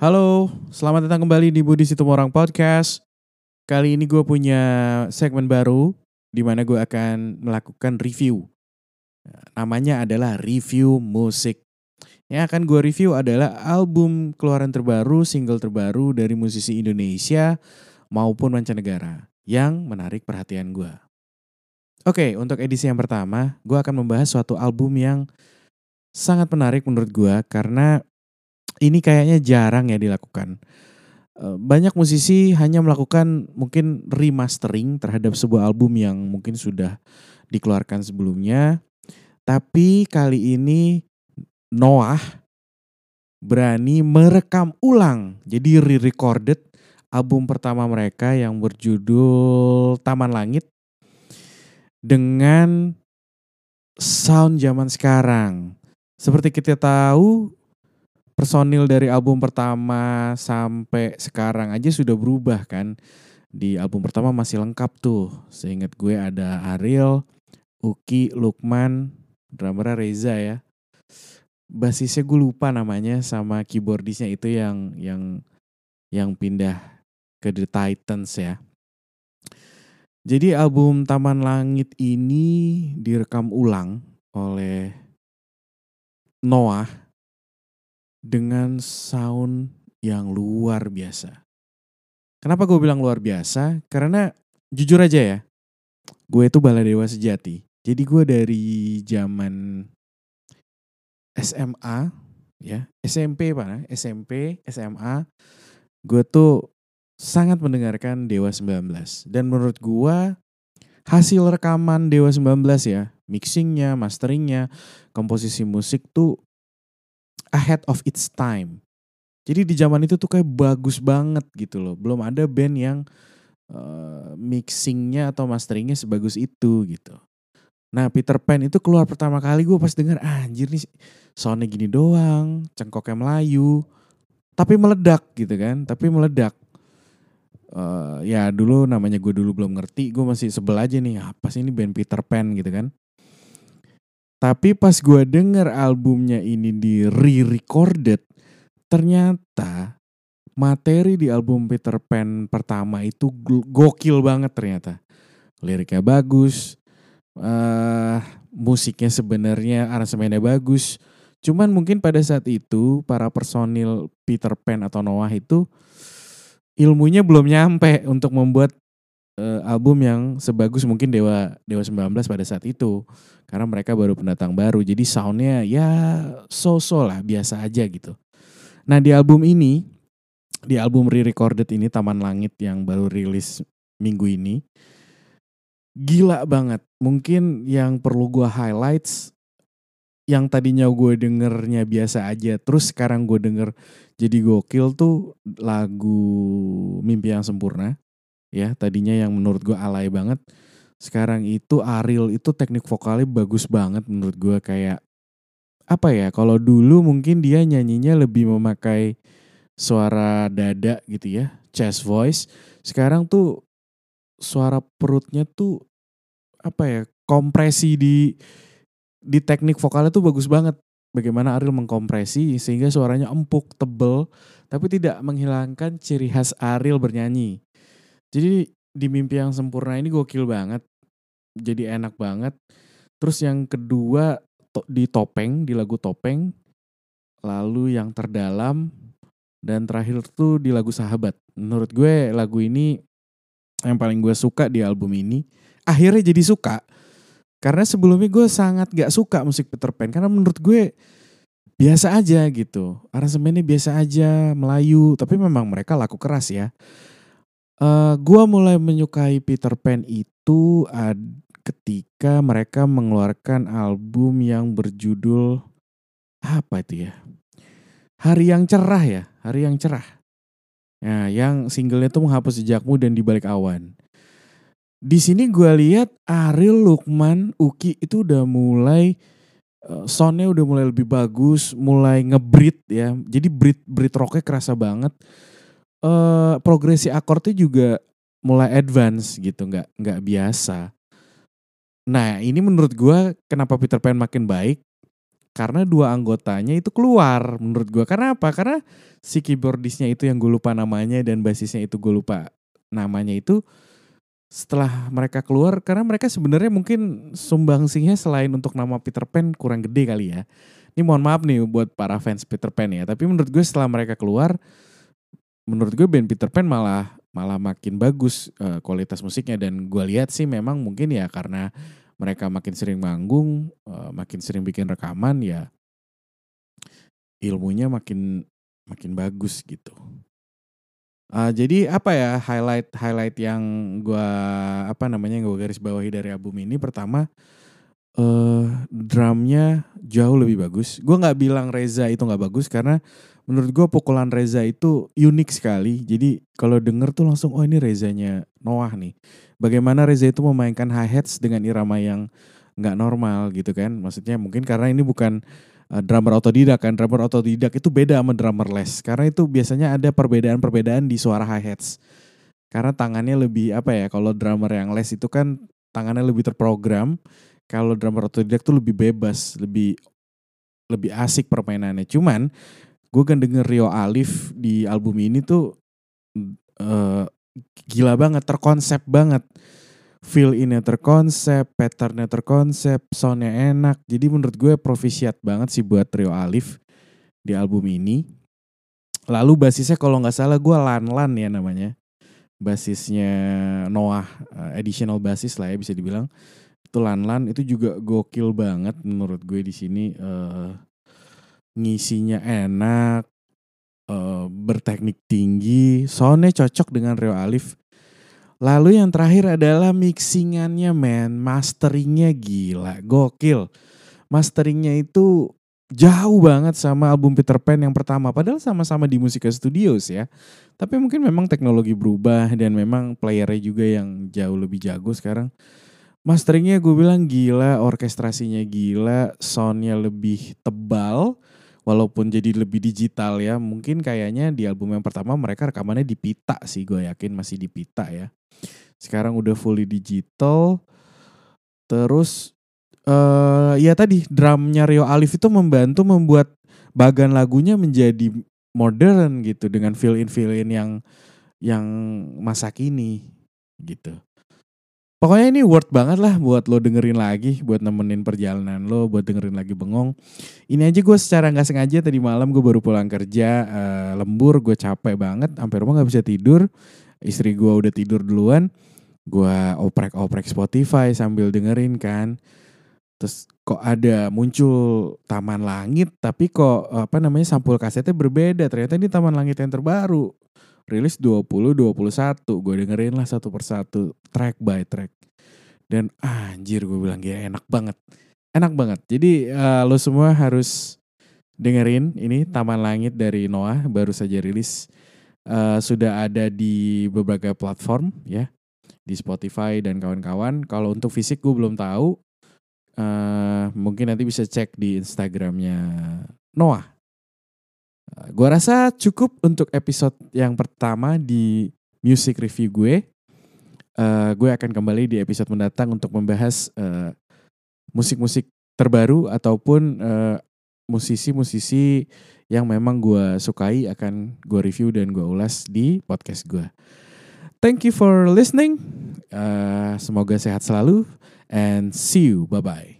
Halo, selamat datang kembali di Budi Situmorang Podcast. Kali ini gue punya segmen baru di mana gue akan melakukan review. Namanya adalah review musik. Yang akan gue review adalah album keluaran terbaru, single terbaru dari musisi Indonesia maupun mancanegara yang menarik perhatian gue. Oke, untuk edisi yang pertama, gue akan membahas suatu album yang sangat menarik menurut gue karena ini kayaknya jarang ya dilakukan. Eh, banyak musisi hanya melakukan mungkin remastering terhadap sebuah album yang mungkin sudah dikeluarkan sebelumnya. Tapi kali ini Noah berani merekam ulang. Jadi re-recorded album pertama mereka yang berjudul Taman Langit dengan sound zaman sekarang. Seperti kita tahu, personil dari album pertama sampai sekarang aja sudah berubah kan. Di album pertama masih lengkap tuh. Seingat gue ada Ariel, Uki, Lukman, drummernya Reza ya. Basisnya gue lupa namanya sama keyboardisnya itu yang yang yang pindah ke The Titans ya. Jadi album Taman Langit ini direkam ulang oleh Noah dengan sound yang luar biasa. Kenapa gue bilang luar biasa? Karena jujur aja ya, gue itu baladewa sejati. Jadi gue dari zaman SMA, ya SMP pak, SMP, SMA, gue tuh sangat mendengarkan Dewa 19. Dan menurut gua hasil rekaman Dewa 19 ya, mixingnya, masteringnya, komposisi musik tuh ahead of its time. Jadi di zaman itu tuh kayak bagus banget gitu loh. Belum ada band yang uh, mixingnya atau masteringnya sebagus itu gitu. Nah Peter Pan itu keluar pertama kali gue pas denger ah, anjir nih soundnya gini doang, cengkoknya Melayu. Tapi meledak gitu kan, tapi meledak uh, ya dulu namanya gue dulu belum ngerti gue masih sebel aja nih apa sih ini band Peter Pan gitu kan tapi pas gue denger albumnya ini di re-recorded ternyata materi di album Peter Pan pertama itu gokil banget ternyata. Liriknya bagus uh, musiknya sebenarnya aransemennya bagus. Cuman mungkin pada saat itu para personil Peter Pan atau Noah itu ilmunya belum nyampe untuk membuat uh, album yang sebagus mungkin Dewa Dewa 19 pada saat itu karena mereka baru pendatang baru jadi soundnya ya so-so lah biasa aja gitu. Nah di album ini di album re-recorded ini Taman Langit yang baru rilis minggu ini gila banget. Mungkin yang perlu gue highlights yang tadinya gue dengernya biasa aja, terus sekarang gue denger jadi gokil tuh lagu Mimpi Yang Sempurna. Ya, tadinya yang menurut gue alay banget. Sekarang itu Ariel itu teknik vokalnya bagus banget menurut gue kayak apa ya? Kalau dulu mungkin dia nyanyinya lebih memakai suara dada gitu ya, chest voice. Sekarang tuh suara perutnya tuh apa ya? Kompresi di di teknik vokalnya tuh bagus banget. Bagaimana Ariel mengkompresi sehingga suaranya empuk, tebel, tapi tidak menghilangkan ciri khas Ariel bernyanyi. Jadi di mimpi yang sempurna ini gokil banget. Jadi enak banget. Terus yang kedua to, di topeng, di lagu topeng. Lalu yang terdalam dan terakhir tuh di lagu sahabat. Menurut gue lagu ini yang paling gue suka di album ini. Akhirnya jadi suka karena sebelumnya gue sangat gak suka musik Peter Pan karena menurut gue biasa aja gitu. Aransemennya biasa aja, Melayu, tapi memang mereka laku keras ya. Uh, gue mulai menyukai Peter Pan itu ad, ketika mereka mengeluarkan album yang berjudul apa itu ya? Hari yang cerah ya, hari yang cerah. Nah, yang singlenya tuh menghapus jejakmu dan di balik awan di sini gue lihat Ariel, Lukman, Uki itu udah mulai uh, soundnya udah mulai lebih bagus, mulai ngebrit ya. Jadi brit brit rocknya kerasa banget. Uh, progresi akordnya juga mulai advance gitu, nggak nggak biasa. Nah ini menurut gue kenapa Peter Pan makin baik karena dua anggotanya itu keluar menurut gue. Karena apa? Karena si keyboardisnya itu yang gue lupa namanya dan basisnya itu gue lupa namanya itu setelah mereka keluar karena mereka sebenarnya mungkin sumbangsihnya selain untuk nama Peter Pan kurang gede kali ya. Ini mohon maaf nih buat para fans Peter Pan ya, tapi menurut gue setelah mereka keluar menurut gue band Peter Pan malah malah makin bagus uh, kualitas musiknya dan gue lihat sih memang mungkin ya karena mereka makin sering manggung, uh, makin sering bikin rekaman ya ilmunya makin makin bagus gitu. Uh, jadi apa ya highlight highlight yang gue apa namanya gue garis bawahi dari album ini pertama uh, drumnya jauh lebih bagus. Gue nggak bilang Reza itu nggak bagus karena menurut gue pukulan Reza itu unik sekali. Jadi kalau denger tuh langsung oh ini Rezanya Noah nih. Bagaimana Reza itu memainkan hi hats dengan irama yang nggak normal gitu kan? Maksudnya mungkin karena ini bukan uh, drummer otodidak kan. Drummer otodidak itu beda sama drummer les. Karena itu biasanya ada perbedaan-perbedaan di suara hi-hats. Karena tangannya lebih apa ya, kalau drummer yang les itu kan tangannya lebih terprogram. Kalau drummer otodidak tuh lebih bebas, lebih lebih asik permainannya. Cuman gue kan denger Rio Alif di album ini tuh uh, gila banget, terkonsep banget feel ini terkonsep, patternnya terkonsep, soundnya enak. Jadi menurut gue profisiat banget sih buat Trio Alif di album ini. Lalu basisnya kalau nggak salah gue Lan Lan ya namanya. Basisnya Noah, uh, additional basis lah ya bisa dibilang. Itu Lan Lan itu juga gokil banget menurut gue di sini. Uh, ngisinya enak, uh, berteknik tinggi, soundnya cocok dengan Rio Alif Lalu yang terakhir adalah mixingannya men, masteringnya gila, gokil. Masteringnya itu jauh banget sama album Peter Pan yang pertama. Padahal sama-sama di Musika Studios ya. Tapi mungkin memang teknologi berubah dan memang playernya juga yang jauh lebih jago sekarang. Masteringnya gue bilang gila, orkestrasinya gila, soundnya lebih tebal. Walaupun jadi lebih digital ya, mungkin kayaknya di album yang pertama mereka rekamannya di pita sih, gue yakin masih di pita ya. Sekarang udah fully digital. Terus uh, ya tadi drumnya Rio Alif itu membantu membuat bagan lagunya menjadi modern gitu dengan fill in fill in yang yang masa kini gitu. Pokoknya ini worth banget lah buat lo dengerin lagi, buat nemenin perjalanan lo, buat dengerin lagi bengong. Ini aja gue secara nggak sengaja tadi malam gue baru pulang kerja, uh, lembur, gue capek banget, sampai rumah nggak bisa tidur. Istri gue udah tidur duluan gue oprek-oprek Spotify sambil dengerin kan. Terus kok ada muncul Taman Langit tapi kok apa namanya sampul kasetnya berbeda. Ternyata ini Taman Langit yang terbaru rilis 20 21 gue dengerin lah satu persatu track by track dan anjir gue bilang ya enak banget enak banget jadi uh, lo semua harus dengerin ini Taman Langit dari Noah baru saja rilis uh, sudah ada di beberapa platform ya di Spotify dan kawan-kawan. Kalau untuk fisik gue belum tahu. Uh, mungkin nanti bisa cek di Instagramnya Noah. Uh, gua rasa cukup untuk episode yang pertama di music review gue. Uh, gue akan kembali di episode mendatang untuk membahas uh, musik-musik terbaru ataupun musisi-musisi yang memang gue sukai akan gue review dan gue ulas di podcast gue. Thank you for listening. Uh, semoga sehat selalu and see you. Bye bye.